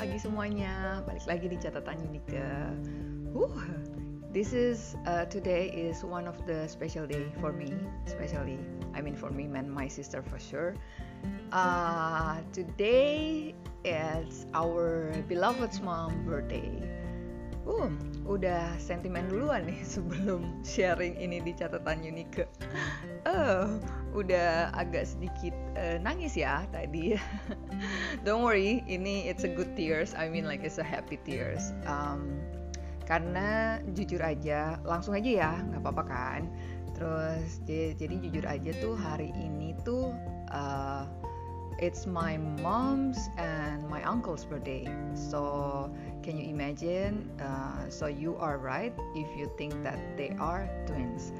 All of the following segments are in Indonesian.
pagi semuanya. Balik lagi di catatan Unika. Uh, this is uh, today is one of the special day for me, especially. I mean for me and my sister for sure. Uh, today is our beloved mom birthday. Uh, udah sentimen duluan nih sebelum sharing ini di catatan Unike. Uh, udah agak sedikit uh, nangis ya tadi. Don't worry, ini it's a good tears. I mean like it's a happy tears. Um, karena jujur aja, langsung aja ya, nggak apa-apa kan. Terus jadi, jadi jujur aja tuh hari ini tuh uh, it's my mom's and my uncle's birthday. So can you imagine? Uh, so you are right if you think that they are twins.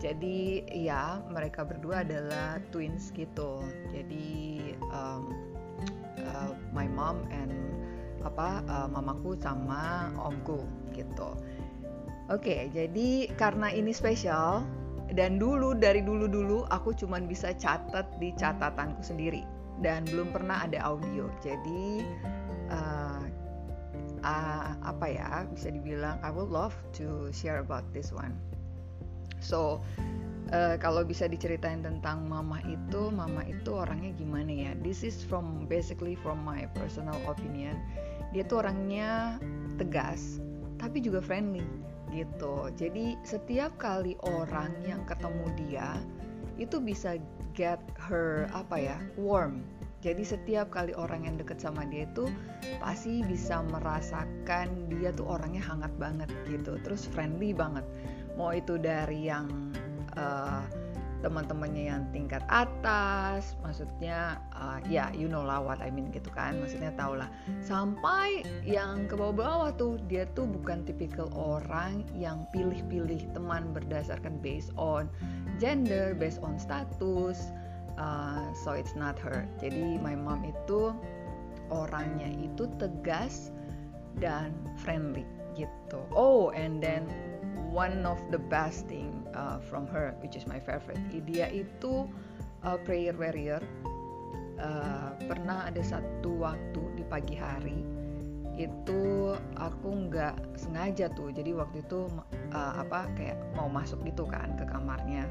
Jadi ya mereka berdua adalah twins gitu. Jadi um, uh, my mom and apa uh, mamaku sama omku gitu. Oke, okay, jadi karena ini spesial dan dulu dari dulu-dulu aku cuman bisa catat di catatanku sendiri dan belum pernah ada audio. Jadi uh, uh, apa ya bisa dibilang I would love to share about this one. So uh, kalau bisa diceritain tentang mama itu, mama itu orangnya gimana ya? This is from basically from my personal opinion. Dia tuh orangnya tegas, tapi juga friendly gitu. Jadi setiap kali orang yang ketemu dia itu bisa get her apa ya warm. Jadi setiap kali orang yang deket sama dia itu pasti bisa merasakan dia tuh orangnya hangat banget gitu, terus friendly banget mau itu dari yang uh, teman-temannya yang tingkat atas, maksudnya uh, ya you know lah what I mean gitu kan, maksudnya tau lah. Sampai yang ke bawah-bawah tuh dia tuh bukan tipikal orang yang pilih-pilih teman berdasarkan based on gender, based on status. Uh, so it's not her. Jadi my mom itu orangnya itu tegas dan friendly gitu. Oh and then one of the best thing uh, from her, which is my favorite. Dia itu uh, prayer warrior. Uh, pernah ada satu waktu di pagi hari itu aku nggak sengaja tuh. Jadi waktu itu uh, apa kayak mau masuk gitu kan ke kamarnya.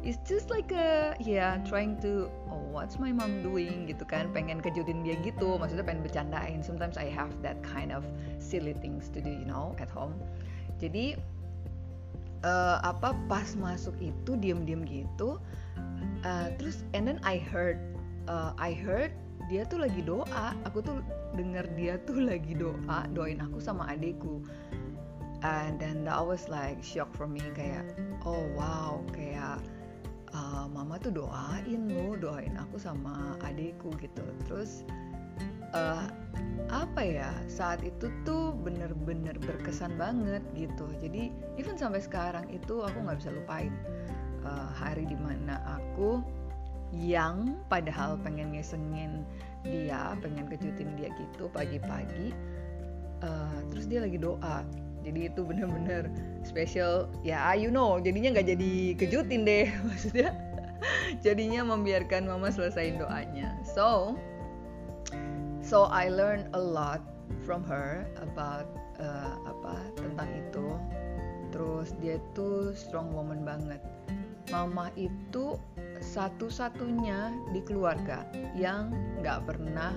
It's just like a yeah trying to oh what's my mom doing gitu kan. Pengen kejutin dia gitu. Maksudnya pengen bercandain. Sometimes I have that kind of silly things to do you know at home. Jadi uh, apa pas masuk itu diem-diem gitu uh, terus and then I heard uh, I heard dia tuh lagi doa. Aku tuh denger dia tuh lagi doa doain aku sama adekku. And then that was like shock for me. Kayak oh wow. Kayak uh, mama tuh doain lo doain aku sama adekku gitu. Terus uh, apa ya saat itu tuh bener-bener berkesan banget gitu. Jadi even sampai sekarang itu aku nggak bisa lupain uh, hari di mana aku yang padahal pengen ngesengin dia pengen kejutin dia gitu pagi-pagi uh, terus dia lagi doa. Jadi itu bener-bener special. Ya you know jadinya nggak jadi kejutin deh. Maksudnya jadinya membiarkan mama selesaiin doanya. So so I learned a lot from her about uh, apa tentang itu. Terus dia tuh strong woman banget. Mama itu satu-satunya di keluarga yang nggak pernah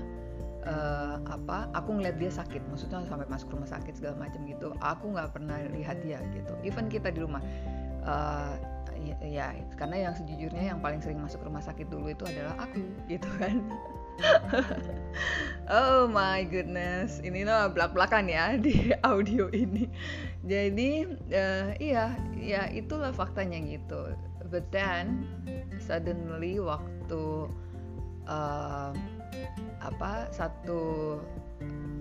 uh, apa aku ngeliat dia sakit. Maksudnya sampai masuk rumah sakit segala macam gitu. Aku nggak pernah lihat dia gitu. Even kita di rumah uh, ya, ya karena yang sejujurnya yang paling sering masuk rumah sakit dulu itu adalah aku gitu kan oh my goodness, ini loh belak-belakan ya di audio ini. Jadi uh, iya, ya itulah faktanya gitu. But then suddenly waktu uh, apa satu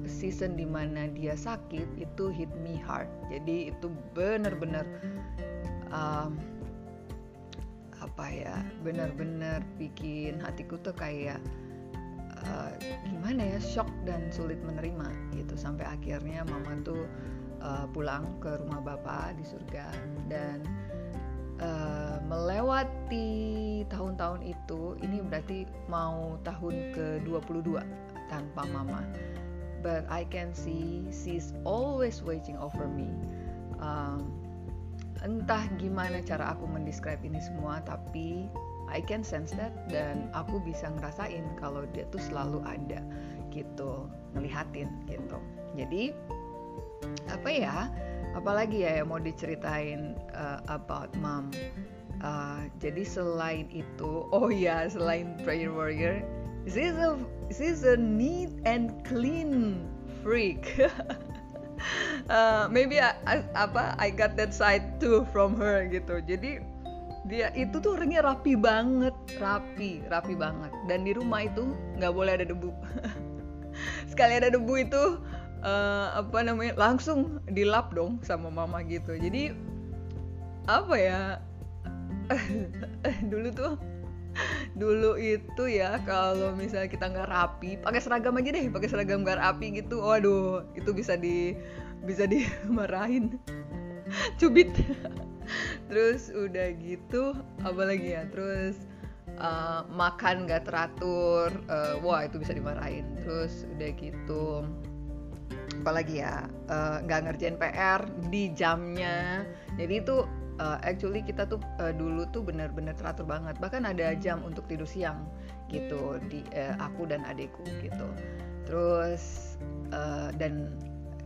season di mana dia sakit itu hit me hard. Jadi itu benar-benar um, apa ya, benar-benar bikin hatiku tuh kayak uh, gimana ya shock dan sulit menerima gitu. Sampai akhirnya mama tuh uh, pulang ke rumah bapak di surga dan uh, melewati tahun-tahun itu ini berarti mau tahun ke 22 tanpa mama. But I can see she's always waiting over me. Um, entah gimana cara aku mendescribe ini semua tapi I can sense that dan aku bisa ngerasain kalau dia tuh selalu ada gitu ngelihatin gitu. Jadi apa ya apalagi ya yang mau diceritain uh, about mom. Uh, jadi selain itu oh ya selain prayer warrior she's a she's a neat and clean freak. Uh, maybe I, I, apa I got that side too from her gitu. Jadi dia itu tuh orangnya rapi banget rapi rapi banget. Dan di rumah itu nggak boleh ada debu. Sekali ada debu itu uh, apa namanya langsung dilap dong sama mama gitu. Jadi apa ya dulu tuh dulu itu ya kalau misalnya kita nggak rapi pakai seragam aja deh pakai seragam nggak rapi gitu. Waduh itu bisa di bisa dimarahin cubit. Terus udah gitu apalagi ya? Terus uh, makan gak teratur uh, wah itu bisa dimarahin. Terus udah gitu apalagi ya? Nggak uh, ngerjain PR di jamnya. Jadi itu uh, actually kita tuh uh, dulu tuh bener-bener teratur banget. Bahkan ada jam untuk tidur siang gitu di uh, aku dan adikku gitu. Terus uh, dan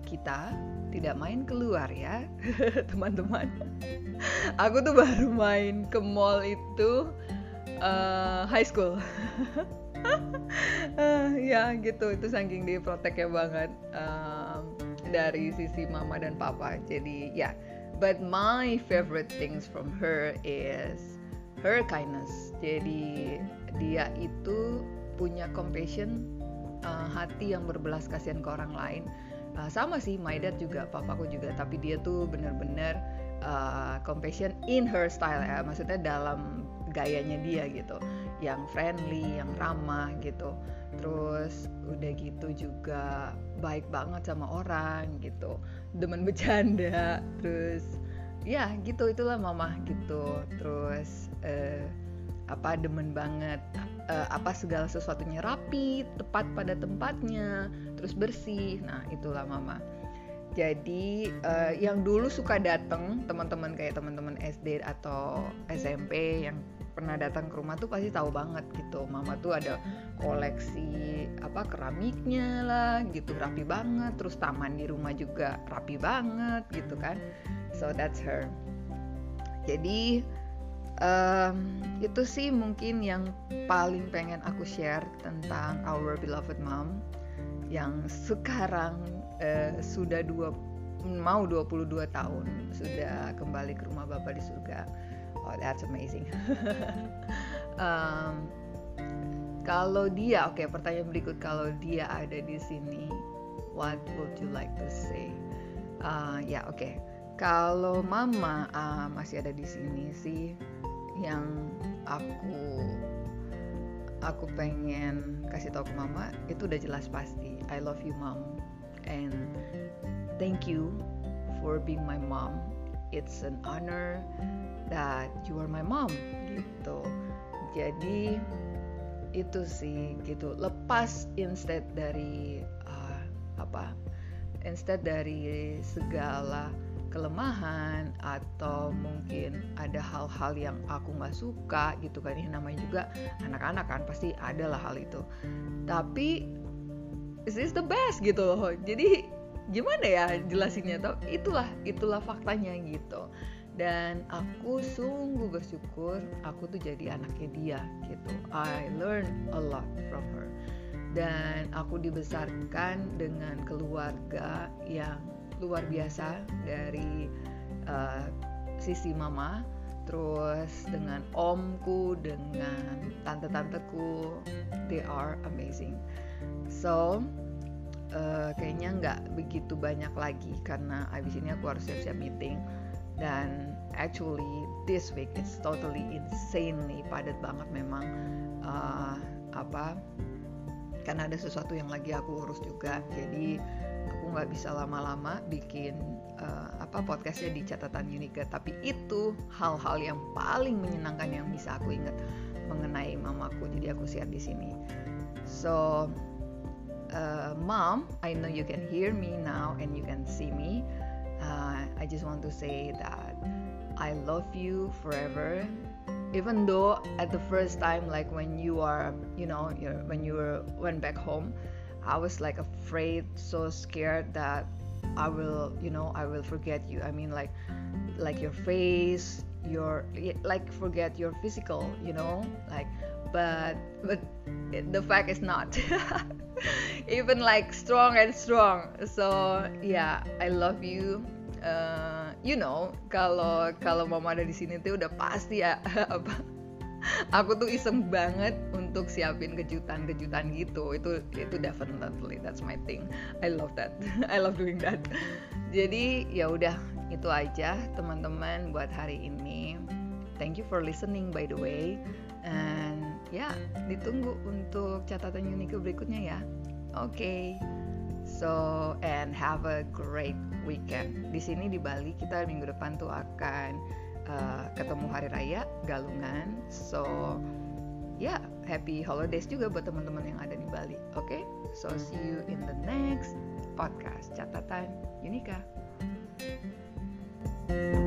kita tidak main keluar ya teman-teman. Aku tuh baru main ke mall itu uh, high school. Uh, ya gitu itu saking di ya banget uh, dari sisi mama dan papa. Jadi ya yeah. but my favorite things from her is her kindness. Jadi dia itu punya compassion uh, hati yang berbelas kasihan ke orang lain uh, sama sih my dad juga papaku juga tapi dia tuh bener-bener uh, compassion in her style ya maksudnya dalam gayanya dia gitu. Yang friendly yang ramah gitu. Terus udah gitu juga baik banget sama orang gitu. Demen bercanda terus ya gitu itulah mama gitu. Terus uh, apa demen banget uh, apa segala sesuatunya rapi tepat pada tempatnya terus bersih. Nah itulah mama. Jadi uh, yang dulu suka datang teman-teman kayak teman-teman SD atau SMP yang pernah datang ke rumah tuh pasti tahu banget gitu. Mama tuh ada koleksi apa keramiknya lah gitu rapi banget. Terus taman di rumah juga rapi banget gitu kan. So that's her. Jadi um, itu sih mungkin yang paling pengen aku share tentang our beloved mom yang sekarang uh, sudah dua mau 22 tahun sudah kembali ke rumah Bapak di surga. Oh, that's amazing. um, kalau dia, oke, okay, pertanyaan berikut kalau dia ada di sini, what would you like to say? Uh, ya, yeah, oke. Okay. Kalau Mama uh, masih ada di sini sih, yang aku aku pengen kasih tahu ke mama itu udah jelas pasti. I love you mom. And thank you for being my mom. It's an honor that you are my mom gitu. Jadi itu sih gitu. Lepas instead dari uh, apa? Instead dari segala kelemahan atau mungkin ada hal-hal yang aku nggak suka gitu kan. Ini namanya juga anak-anak kan pasti ada lah hal itu. Tapi this is the best gitu loh. Jadi gimana ya jelasinnya? Tau itulah itulah faktanya gitu. Dan aku sungguh bersyukur aku tuh jadi anaknya dia gitu. I learn a lot from her. Dan aku dibesarkan dengan keluarga yang luar biasa dari uh, sisi mama terus dengan omku dengan tante-tanteku they are amazing. So uh, kayaknya nggak begitu banyak lagi karena abis ini aku harus siap-siap meeting. Dan actually this week it's totally insanely padat banget memang uh, apa karena ada sesuatu yang lagi aku urus juga. Jadi aku nggak bisa lama-lama bikin uh, apa podcastnya di catatan Unika tapi itu hal-hal yang paling menyenangkan yang bisa aku ingat mengenai mamaku jadi aku share di sini so uh, mom, I know you can hear me now and you can see me. Uh, I just want to say that I love you forever. Even though at the first time, like when you are, you know, when you were went back home, I was like afraid, so scared that I will, you know, I will forget you. I mean, like, like your face, your like forget your physical, you know, like. But but the fact is not. Even like strong and strong. So yeah, I love you. Uh, you know, kalau kalau mama ada di sini tuh udah pasti ya apa aku tuh iseng banget untuk siapin kejutan-kejutan gitu. Itu itu definitely that's my thing. I love that. I love doing that. Jadi ya udah itu aja teman-teman buat hari ini. Thank you for listening by the way. And ya ditunggu untuk catatan Unique berikutnya ya. Oke. Okay. so and have a great weekend. Di sini di Bali kita minggu depan tuh akan uh, ketemu hari raya Galungan. So ya yeah, happy holidays juga buat teman-teman yang ada di Bali oke? Okay? so see you in the next podcast. Catatan Unika thank you